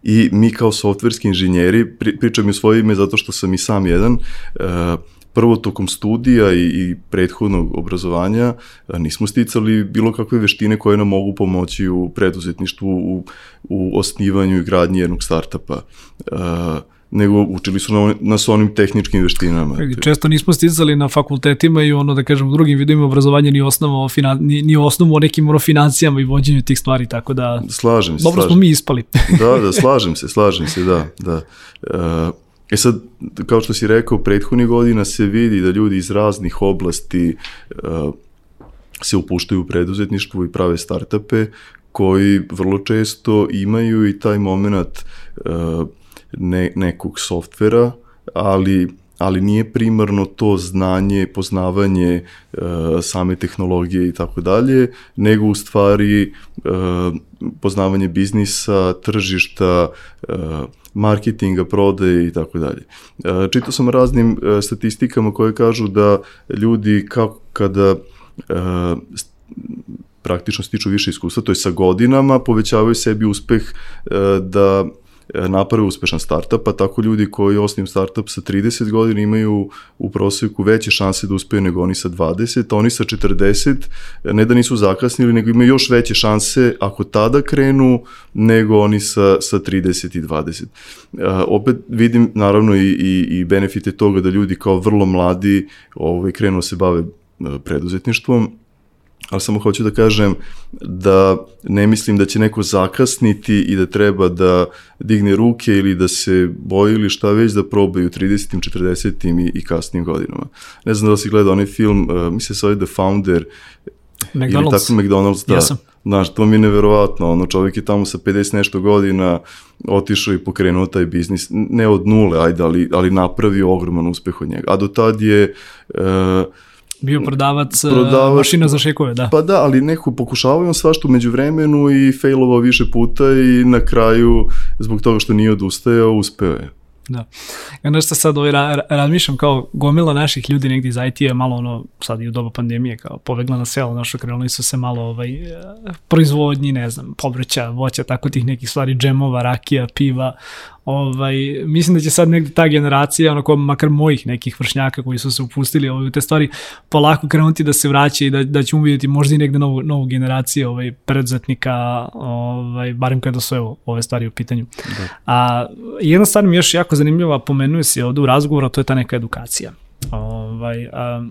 I mi kao softverski inženjeri, pri, pričam i svoje ime zato što sam i sam jedan, uh, prvo tokom studija i, i prethodnog obrazovanja nismo sticali bilo kakve veštine koje nam mogu pomoći u preduzetništvu, u, u osnivanju i gradnji jednog startapa. Uh, nego učili su na, nas onim tehničkim veštinama. Često nismo sticali na fakultetima i ono da kažem u drugim vidovima obrazovanja ni osnova o finan, ni, ni osnovu o nekim ono, financijama i vođenju tih stvari, tako da slažem se. Dobro slažem. smo mi ispali. da, da, slažem se, slažem se, da, da. Uh, E sad, kao što si rekao, prethodnih godina se vidi da ljudi iz raznih oblasti uh, se upuštaju u preduzetništvo i prave startupe koji vrlo često imaju i taj moment uh, ne, nekog softvera, ali ali nije primarno to znanje, poznavanje e, same tehnologije i tako dalje, nego u stvari e, poznavanje biznisa, tržišta, e, marketinga, prodaje i tako dalje. E, čitao sam raznim e, statistikama koje kažu da ljudi kako kada e, praktično stiču više iskustva, to je sa godinama, povećavaju sebi uspeh da naprave uspešan startup, pa tako ljudi koji osnim startup sa 30 godina imaju u proseku veće šanse da uspeju nego oni sa 20, a oni sa 40 ne da nisu zakasnili, nego imaju još veće šanse ako tada krenu nego oni sa, sa 30 i 20. Uh, e, opet vidim naravno i, i, i benefite toga da ljudi kao vrlo mladi ovaj, krenu da se bave e, preduzetništvom, ali samo hoću da kažem da ne mislim da će neko zakasniti i da treba da digne ruke ili da se boji ili šta već da probaju 30. 40. i, i kasnim godinama. Ne znam da li si gledao onaj film, uh, mislim se zove The Founder, McDonald's. ili tako McDonald's, da. Jesam. Znaš, to mi je neverovatno, ono, čovjek je tamo sa 50 nešto godina otišao i pokrenuo taj biznis, ne od nule, ajde, ali, ali napravio ogroman uspeh od njega. A do tad je... Uh, Bio prodavac, prodavac mašina za šekove, da. Pa da, ali neko pokušavaju on svašta umeđu vremenu i failovao više puta i na kraju, zbog toga što nije odustajao, uspeo je. Da. I onda što sad ovaj, razmišljam kao gomila naših ljudi negdje iz IT-a malo ono, sad i u doba pandemije kao povegla na selo, našo krenuli su se malo ovaj, proizvodnji, ne znam, povrća, voća, tako tih nekih stvari, džemova, rakija, piva, ovaj, mislim da će sad negde ta generacija, onako makar mojih nekih vršnjaka koji su se upustili ovaj, u te stvari, polako krenuti da se vraća i da, da ćemo vidjeti možda i negde novu, novu generaciju ovaj, preduzetnika, ovaj, barem kada su evo, ove stvari u pitanju. Da. A, jedna stvar mi je još jako zanimljiva, pomenuje se ovde u razgovoru, to je ta neka edukacija. Ovaj, a,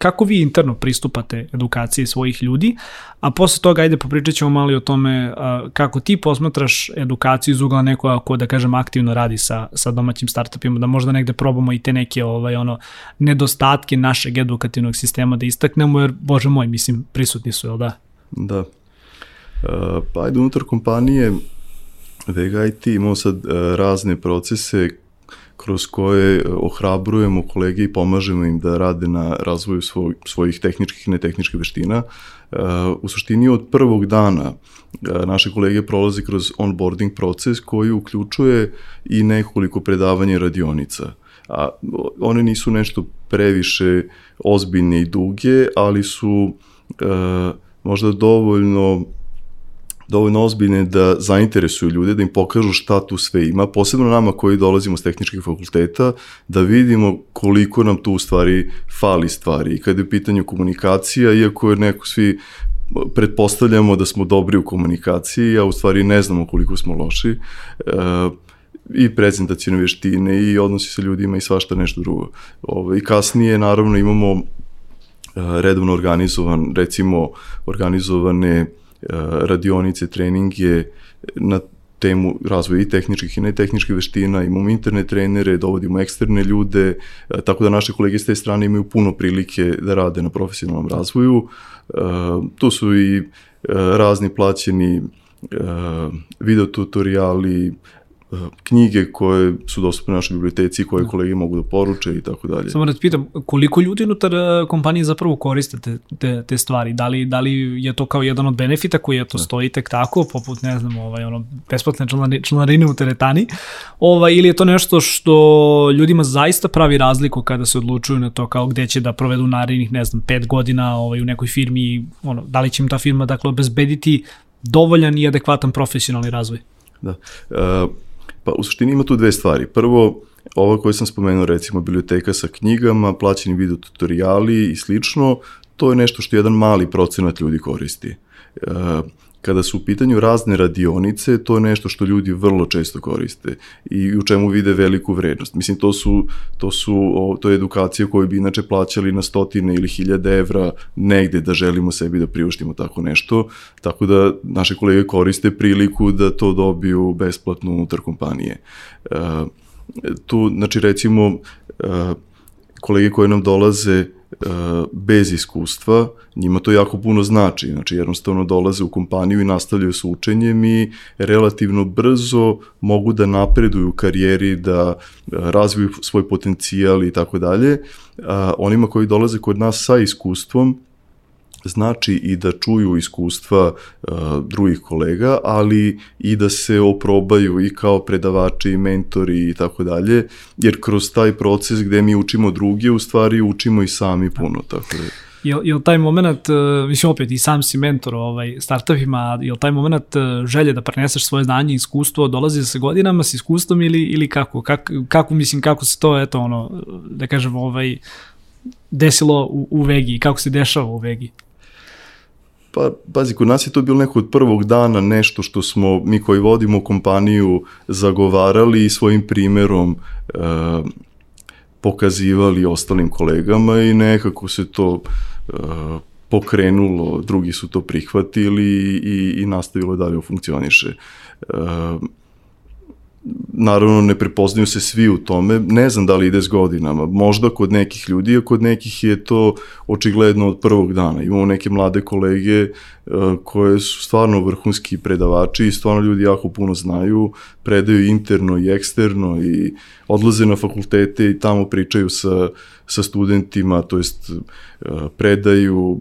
kako vi interno pristupate edukaciji svojih ljudi, a posle toga ajde popričat ćemo malo i o tome kako ti posmatraš edukaciju iz ugla nekoga ko da kažem aktivno radi sa, sa domaćim startupima, da možda negde probamo i te neke ovaj, ono, nedostatke našeg edukativnog sistema da istaknemo, jer bože moj, mislim, prisutni su, jel da? Da. Uh, pa ajde unutar kompanije Vega IT imamo sad uh, razne procese kroz koje e, ohrabrujemo kolege i pomažemo im da rade na razvoju svoj, svojih tehničkih i netehničkih veština. E, u suštini od prvog dana e, naše kolege prolaze kroz onboarding proces koji uključuje i nekoliko predavanja radionica. A one nisu nešto previše ozbiljne i duge, ali su možda dovoljno dovoljno ozbiljne da zainteresuju ljude, da im pokažu šta tu sve ima, posebno nama koji dolazimo s tehničkih fakulteta, da vidimo koliko nam tu u stvari fali stvari. I kada je u pitanju komunikacija, iako je neko svi pretpostavljamo da smo dobri u komunikaciji, a u stvari ne znamo koliko smo loši. Uh, i prezentacijne veštine i odnosi sa ljudima i svašta nešto drugo. Ove, ovaj, I kasnije naravno imamo uh, redovno organizovan, recimo organizovane radionice, treninge na temu razvoja i tehničkih i netehničkih veština, imamo internet trenere, dovodimo eksterne ljude, uh, tako da naše kolege s te strane imaju puno prilike da rade na profesionalnom razvoju. Tu su i razni plaćeni videotutoriali, knjige koje su dostupne našoj biblioteci, koje da. kolege mogu da poruče i tako dalje. Samo da te pitam, koliko ljudi unutar e, kompanije zapravo koriste te, te, te stvari? Da li, da li je to kao jedan od benefita koji je to da. stoji tek tako, poput, ne znam, ovaj, ono, besplatne članarine u teretani, ovaj, ili je to nešto što ljudima zaista pravi razliku kada se odlučuju na to kao gde će da provedu narednih, ne znam, pet godina ovaj, u nekoj firmi, ono, da li će im ta firma, dakle, obezbediti dovoljan i adekvatan profesionalni razvoj? Da. Uh, Pa u suštini ima tu dve stvari. Prvo, ovo koje sam spomenuo, recimo biblioteka sa knjigama, plaćeni video tutoriali i slično, to je nešto što jedan mali procenat ljudi koristi. E, kada su u pitanju razne radionice, to je nešto što ljudi vrlo često koriste i u čemu vide veliku vrednost. Mislim, to su, to su, o, to je edukacija koju bi inače plaćali na stotine ili hiljade evra negde da želimo sebi da priuštimo tako nešto, tako da naše kolege koriste priliku da to dobiju besplatno unutar kompanije. E, tu, znači, recimo, e, kolege koje nam dolaze bez iskustva, njima to jako puno znači, znači jednostavno dolaze u kompaniju i nastavljaju sa učenjem i relativno brzo mogu da napreduju u karijeri, da e, razviju svoj potencijal i tako dalje. Onima koji dolaze kod nas sa iskustvom, znači i da čuju iskustva uh, drugih kolega, ali i da se oprobaju i kao predavači i mentori i tako dalje, jer kroz taj proces gde mi učimo druge, u stvari učimo i sami puno, tako da... Jel, jel taj moment, uh, mislim opet i sam si mentor ovaj, startupima, jel taj moment uh, želje da preneseš svoje znanje i iskustvo dolazi sa godinama, s iskustvom ili, ili kako? Kak, kako, mislim, kako se to, eto, ono, da kažem, ovaj, desilo u, u Vegi, kako se dešava u Vegi? Pa, pazi, kod nas je to bilo neko od prvog dana nešto što smo, mi koji vodimo kompaniju, zagovarali i svojim primerom e, pokazivali ostalim kolegama i nekako se to e, pokrenulo, drugi su to prihvatili i, i nastavilo dalje da funkcioniše. E, naravno ne prepoznaju se svi u tome, ne znam da li ide s godinama, možda kod nekih ljudi, a kod nekih je to očigledno od prvog dana. Imamo neke mlade kolege uh, koje su stvarno vrhunski predavači i stvarno ljudi jako puno znaju, predaju interno i eksterno i odlaze na fakultete i tamo pričaju sa, sa studentima, to jest uh, predaju,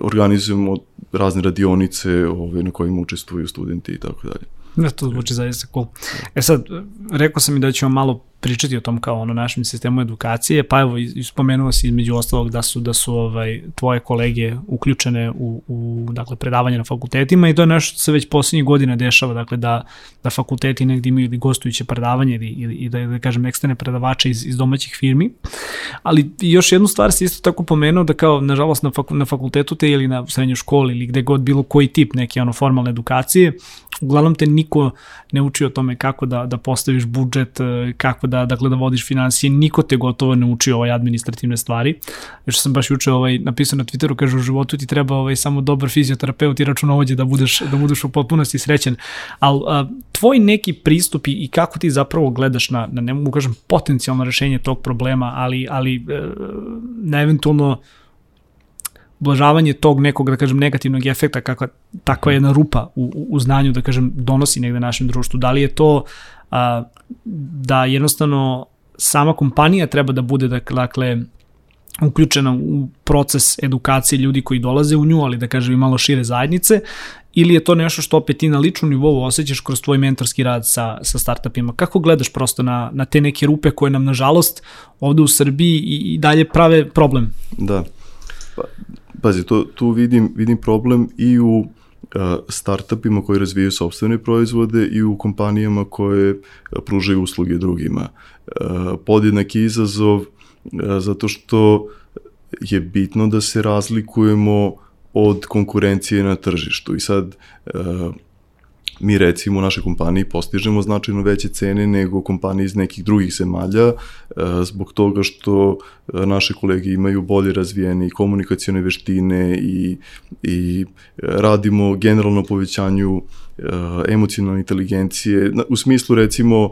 organizujemo razne radionice ove, na kojima učestvuju studenti i tako dalje. Da, to zvuči zaista cool. E sad, rekao sam i da ćemo malo pričati o tom kao ono našem sistemu edukacije, pa evo spomenuo si između ostalog da su da su ovaj tvoje kolege uključene u, u dakle predavanje na fakultetima i to je nešto što se već poslednjih godina dešava, dakle da da fakulteti negde imaju ili gostujuće predavanje ili, ili, da, da kažem eksterne predavače iz, iz domaćih firmi. Ali još jednu stvar se isto tako pomenuo da kao nažalost na, faku, na fakultetu te ili na srednjoj školi ili gde god bilo koji tip neke ono formalne edukacije, uglavnom te niko ne uči o tome kako da, da postaviš budžet, kako da da, dakle, da vodiš financije, niko te gotovo ne uči ovaj administrativne stvari. Još sam baš juče ovaj, napisao na Twitteru, kaže u životu ti treba ovaj, samo dobar fizioterapeut i računovođe da budeš, da budeš u potpunosti srećen. Ali tvoj neki pristup i kako ti zapravo gledaš na, na ne mogu kažem, potencijalno rešenje tog problema, ali, ali e, na eventualno ublažavanje tog nekog, da kažem, negativnog efekta kakva takva jedna rupa u, u znanju, da kažem, donosi negde našem društvu. Da li je to a, da jednostavno sama kompanija treba da bude dakle uključena u proces edukacije ljudi koji dolaze u nju, ali da kažem i malo šire zajednice, ili je to nešto što opet ti na ličnom nivou osjećaš kroz tvoj mentorski rad sa, sa startupima? Kako gledaš prosto na, na te neke rupe koje nam nažalost ovde u Srbiji i, i dalje prave problem? Da, pa, pazi, to, tu vidim, vidim problem i u startupima koji razvijaju sobstvene proizvode i u kompanijama koje pružaju usluge drugima. Podjednak je izazov zato što je bitno da se razlikujemo od konkurencije na tržištu. I sad, mi recimo u našoj kompaniji postižemo značajno veće cene nego kompanije iz nekih drugih zemalja zbog toga što naše kolege imaju bolje razvijene komunikacione veštine i, i radimo generalno povećanju emocionalne inteligencije, u smislu recimo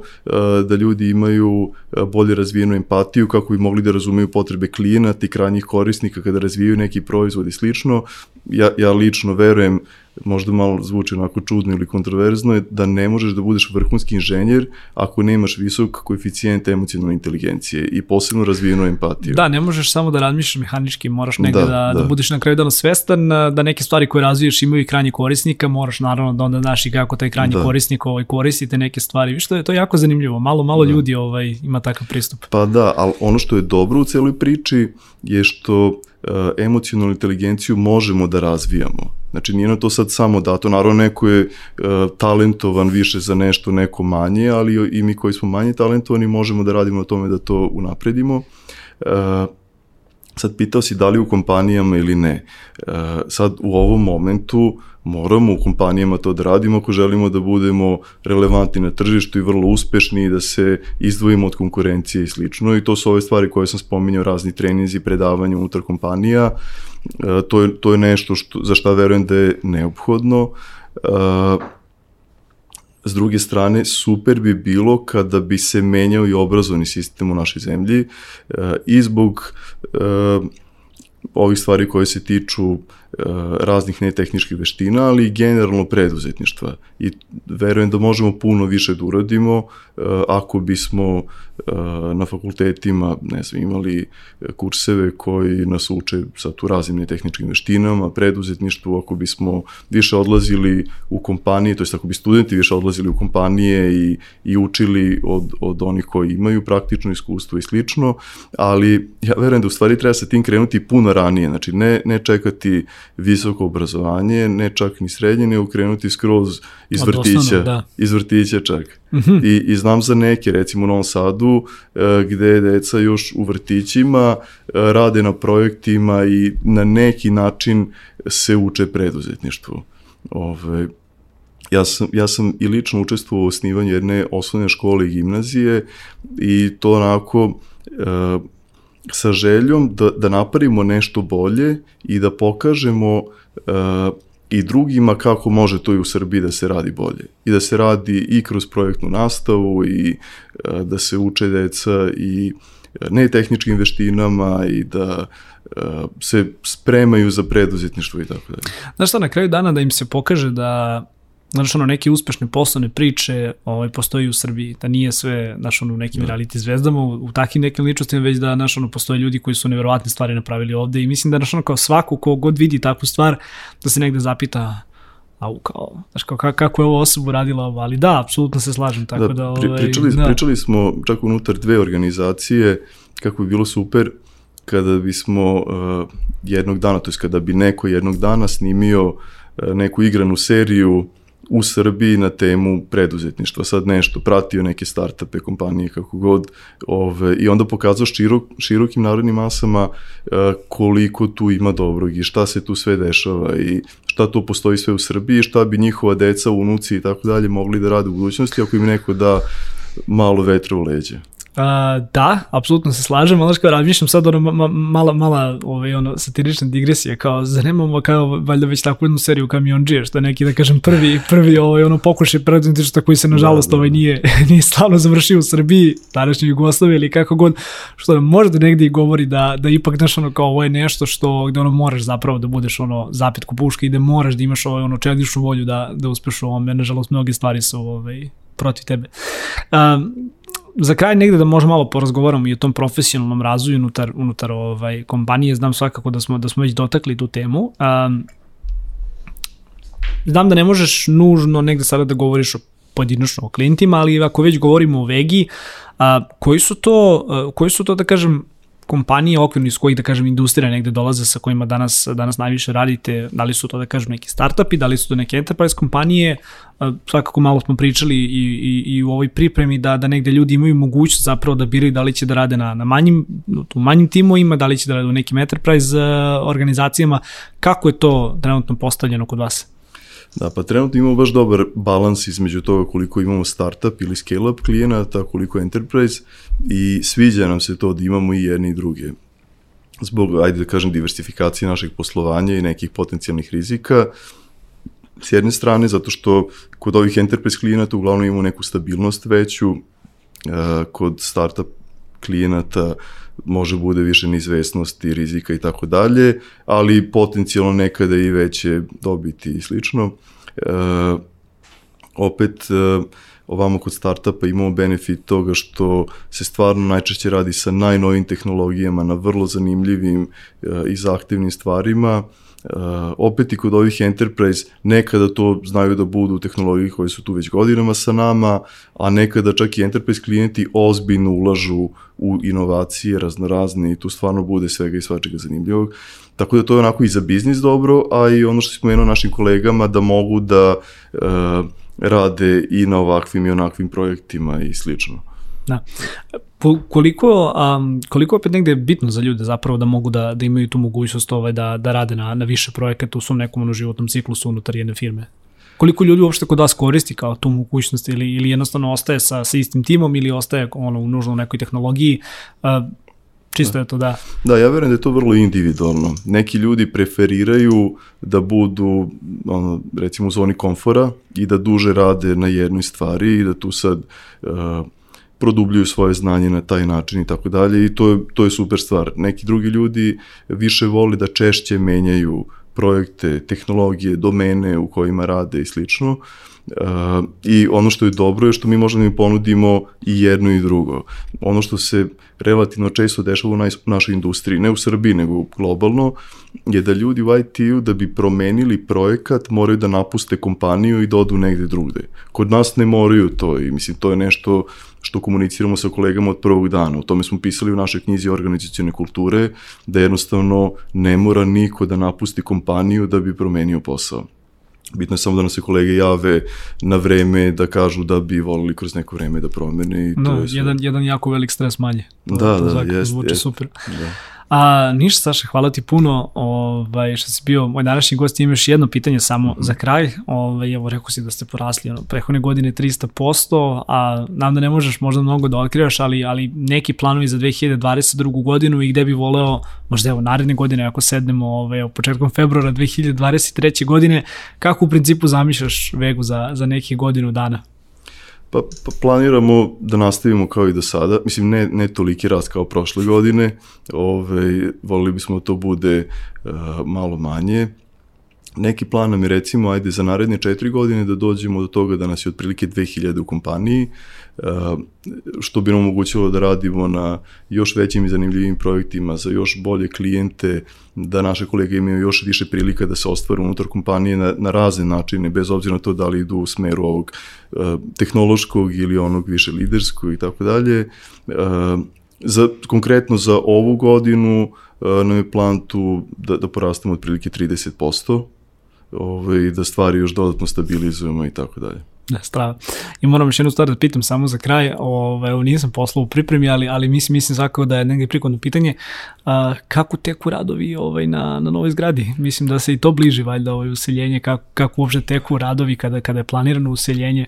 da ljudi imaju bolje razvijenu empatiju kako bi mogli da razumeju potrebe klijenata i krajnjih korisnika kada razvijaju neki proizvod i slično. Ja, ja lično verujem možda malo zvuči onako čudno ili kontroverzno, je da ne možeš da budeš vrhunski inženjer ako nemaš visok koeficijent emocionalne inteligencije i posebno razvijenu empatiju. Da, ne možeš samo da razmišljaš mehanički, moraš negde da, da, da. da budeš na kraju dana svestan da neke stvari koje razviješ imaju i krajnji korisnika, moraš naravno da onda znaš i kako taj krajnji da. korisnik ovaj, koristite neke stvari. Viš, to je, to je jako zanimljivo, malo, malo da. ljudi ovaj, ima takav pristup. Pa da, ali ono što je dobro u celoj priči je što emocionalnu inteligenciju možemo da razvijamo Znači nije na to sad samo dato, naravno neko je uh, talentovan više za nešto, neko manje, ali i mi koji smo manje talentovani možemo da radimo na tome da to unapredimo. Uh, sad pitao si da li u kompanijama ili ne. Sad u ovom momentu moramo u kompanijama to da radimo ako želimo da budemo relevantni na tržištu i vrlo uspešni i da se izdvojimo od konkurencije i slično i to su ove stvari koje sam spominjao, razni treninzi, predavanja unutar kompanija. E, to je, to je nešto što, za šta verujem da je neophodno. E, s druge strane, super bi bilo kada bi se menjao i obrazovni sistem u našoj zemlji e, i zbog ovih stvari koje se tiču raznih netehničkih veština, ali i generalno preduzetništva. I verujem da možemo puno više da uradimo ako bismo na fakultetima, ne znam, imali kurseve koji nas uče sa tu raznim tehničkim veštinama, preduzetništvu, ako bismo više odlazili u kompanije, to jest ako bi studenti više odlazili u kompanije i, i učili od, od onih koji imaju praktično iskustvo i slično, ali ja verujem da u stvari treba sa tim krenuti puno ranije, znači ne, ne čekati visoko obrazovanje, ne čak ni srednje, ne ukrenuti skroz iz vrtića, da. iz vrtića čak. Mm -hmm. I, I znam za neke, recimo u Novom Sadu, e, gde deca još u vrtićima e, rade na projektima i na neki način se uče preduzetništvu. Ove, ja sam, ja sam i lično učestvovao u osnivanju jedne osnovne škole i gimnazije i to onako e, sa željom da, da napravimo nešto bolje i da pokažemo e, i drugima kako može to i u Srbiji da se radi bolje. I da se radi i kroz projektnu nastavu i e, da se uče deca i e, ne tehničkim veštinama i da e, se spremaju za preduzetništvo i tako dalje. Znaš šta, na kraju dana da im se pokaže da znaš, ono, neke uspešne poslovne priče ovaj, postoji u Srbiji, da nije sve, znaš, ono, u nekim da. reality zvezdama, u, u takim nekim ličnostima, već da, znaš, ono, postoje ljudi koji su neverovatne stvari napravili ovde i mislim da, znaš, ono, kao svako ko god vidi takvu stvar, da se negde zapita, au, kao, znaš, kao, kako je ovo osobu radila ovo, ali da, apsolutno se slažem, tako da, da ovaj, pričali, da. pričali smo čak unutar dve organizacije, kako bi bilo super kada bismo uh, jednog dana, to je kada bi neko jednog dana snimio uh, neku igranu seriju u Srbiji na temu preduzetništva, sad nešto, pratio neke startupe, kompanije, kako god, ove, i onda pokazao širok, širokim narodnim masama e, koliko tu ima dobrog i šta se tu sve dešava i šta to postoji sve u Srbiji šta bi njihova deca, unuci i tako dalje mogli da rade u budućnosti ako im neko da malo vetra u leđe. A, da, apsolutno se slažem, ali kao razmišljam sad ono ma, mala, mala ovaj, ono, satirična digresija, kao zanimamo kao valjda već takvu jednu seriju kamionđije, što je neki da kažem prvi, prvi ovaj, ono pokušaj preduzetništva koji se nažalost da, da, ovaj, da. nije, nije slavno završio u Srbiji, današnjoj Jugoslaviji ili kako god, što nam možda negde i govori da, da ipak znaš ono kao ovo je nešto što gde ono moraš zapravo da budeš ono zapet ko puška i da moraš da imaš ovaj, ono čeličnu volju da, da uspeš u ovome, nažalost mnoge stvari su ovaj, protiv tebe. Um, za kraj negde da možemo malo porazgovaramo i o tom profesionalnom razvoju unutar, unutar ovaj, kompanije, znam svakako da smo, da smo već dotakli tu temu. Um, znam da ne možeš nužno negde sada da govoriš o pojedinačno o klijentima, ali ako već govorimo o Vegi, a, koji su to, a, koji su to da kažem, kompanije okvirni iz kojih, da kažem, industrija negde dolaze sa kojima danas, danas najviše radite, da li su to, da kažem, neki startupi, da li su to neke enterprise kompanije, svakako malo smo pričali i, i, i u ovoj pripremi da, da negde ljudi imaju mogućnost zapravo da biraju da li će da rade na, na manjim, u manjim timovima, da li će da rade u nekim enterprise organizacijama. Kako je to trenutno postavljeno kod vas? Da, pa trenutno imamo baš dobar balans između toga koliko imamo startup ili scale-up klijenata, koliko enterprise i sviđa nam se to da imamo i jedni i druge. Zbog, ajde da kažem, diversifikacije našeg poslovanja i nekih potencijalnih rizika, s jedne strane, zato što kod ovih enterprise klijenata uglavnom imamo neku stabilnost veću, kod startup klijenata može bude više neizvesnosti, rizika i tako dalje, ali potencijalno nekada i veće dobiti i slično. E, opet, e, ovamo kod startupa imamo benefit toga što se stvarno najčešće radi sa najnovim tehnologijama na vrlo zanimljivim e, i zahtevnim stvarima, Uh, opet i kod ovih enterprise nekada to znaju da budu tehnologije koje su tu već godinama sa nama, a nekada čak i enterprise klijenti ozbiljno ulažu u inovacije raznorazne i tu stvarno bude svega i svačega zanimljivog. Tako da to je onako i za biznis dobro, a i ono što smo jedno našim kolegama da mogu da uh, rade i na ovakvim i onakvim projektima i slično. Da koliko, um, koliko opet negde je bitno za ljude zapravo da mogu da, da imaju tu mogućnost ovaj, da, da rade na, na više projekata u svom nekom ono, životnom ciklusu unutar jedne firme? Koliko ljudi uopšte kod vas koristi kao tu mogućnost ili, ili jednostavno ostaje sa, sa istim timom ili ostaje ono, u nužno nekoj tehnologiji? Uh, čisto je to da. Da, ja verujem da je to vrlo individualno. Neki ljudi preferiraju da budu, ono, recimo, u zoni komfora i da duže rade na jednoj stvari i da tu sad uh, produbljuju svoje znanje na taj način i tako dalje i to je, to je super stvar. Neki drugi ljudi više voli da češće menjaju projekte, tehnologije, domene u kojima rade i slično. Uh, I ono što je dobro je što mi možemo da im ponudimo i jedno i drugo. Ono što se relativno često dešava u našoj industriji, ne u Srbiji, nego globalno, je da ljudi u IT-u da bi promenili projekat moraju da napuste kompaniju i da odu negde drugde. Kod nas ne moraju to i mislim to je nešto što komuniciramo sa kolegama od prvog dana. O tome smo pisali u našoj knjizi organizacijone kulture, da jednostavno ne mora niko da napusti kompaniju da bi promenio posao. Bitno je samo da nam se kolege jave na vreme da kažu da bi volili kroz neko vreme da promene. I to no, je sve. jedan, jedan jako velik stres manje. To, da, to da, jest, Zvuči jest, super. Da. A ništa Saša, hvala ti puno ovaj, što si bio moj današnji gost. Imam još jedno pitanje samo mm -hmm. za kraj. Ovaj, evo, rekao si da ste porasli ono, prehodne godine 300%, a nam da ne možeš možda mnogo da otkrivaš, ali, ali neki planovi za 2022. godinu i gde bi voleo, možda evo naredne godine ako sednemo ovaj, početkom februara 2023. godine, kako u principu zamišljaš Vegu za, za neki godinu dana? Pa, pa planiramo da nastavimo kao i do sada, mislim ne, ne toliki rast kao prošle godine, ove, volili bismo da to bude uh, malo manje, Neki plan nam je recimo, ajde za naredne četiri godine da dođemo do toga da nas je otprilike 2000 u kompaniji, eh, što bi nam omogućilo da radimo na još većim i zanimljivim projektima za još bolje klijente, da naše kolege imaju još više prilika da se ostvare unutar kompanije na, na razne načine, bez obzira na to da li idu u smeru ovog eh, tehnološkog ili onog više liderskog i tako dalje. Eh, za, konkretno za ovu godinu nam je plan tu da, da porastemo otprilike 30%, ovaj, da stvari još dodatno stabilizujemo i tako dalje. Da, strava. I moram još jednu stvar da pitam samo za kraj, ovaj, evo nisam poslao u pripremi, ali, ali mislim, mislim svakako da je negdje prikodno pitanje, a, kako teku radovi ovaj, na, na novoj zgradi? Mislim da se i to bliži valjda ovaj, useljenje, kako, kako uopšte teku radovi kada, kada je planirano useljenje.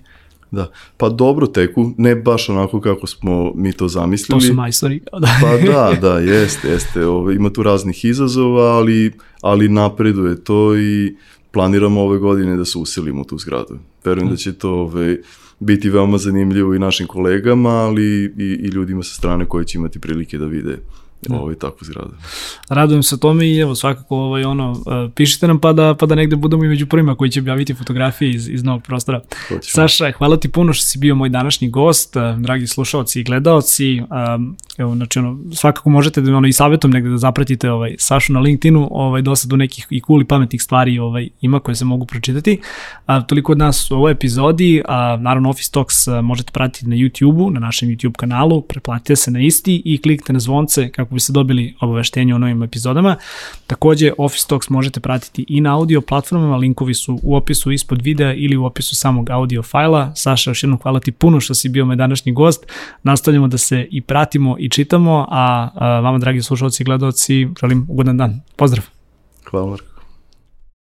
Da, pa dobro teku, ne baš onako kako smo mi to zamislili. To su majstori. Da. pa da, da, jeste, jeste. Ove, ima tu raznih izazova, ali, ali napreduje to i planiramo ove godine da se uselimo u tu zgradu. Verujem da će to ove, biti veoma zanimljivo i našim kolegama, ali i, i ljudima sa strane koji će imati prilike da vide da. ovaj, takvu zgradu. Radujem se tome i evo svakako ovaj, ono, uh, pišite nam pa da, pa da negde budemo i među prvima koji će objaviti fotografije iz, iz novog prostora. Hoćemo. Saša, hvala ti puno što si bio moj današnji gost, uh, dragi slušalci i gledaoci. Um, evo, znači, ono, svakako možete da ono, i savjetom negde da zapratite ovaj, Sašu na LinkedInu, ovaj, dosta do nekih i cool i pametnih stvari ovaj, ima koje se mogu pročitati. A, toliko od nas u ovoj epizodi, a, naravno Office Talks a, možete pratiti na YouTube-u, na našem YouTube kanalu, preplatite se na isti i kliknite na zvonce kako kako biste dobili obaveštenje o novim epizodama. Takođe, Office Talks možete pratiti i na audio platformama, linkovi su u opisu ispod videa ili u opisu samog audio fajla. Saša, još jednom hvala ti puno što si bio moj današnji gost. Nastavljamo da se i pratimo i čitamo, a, a vama, dragi slušalci i gledalci, želim ugodan dan. Pozdrav! Hvala, Marko.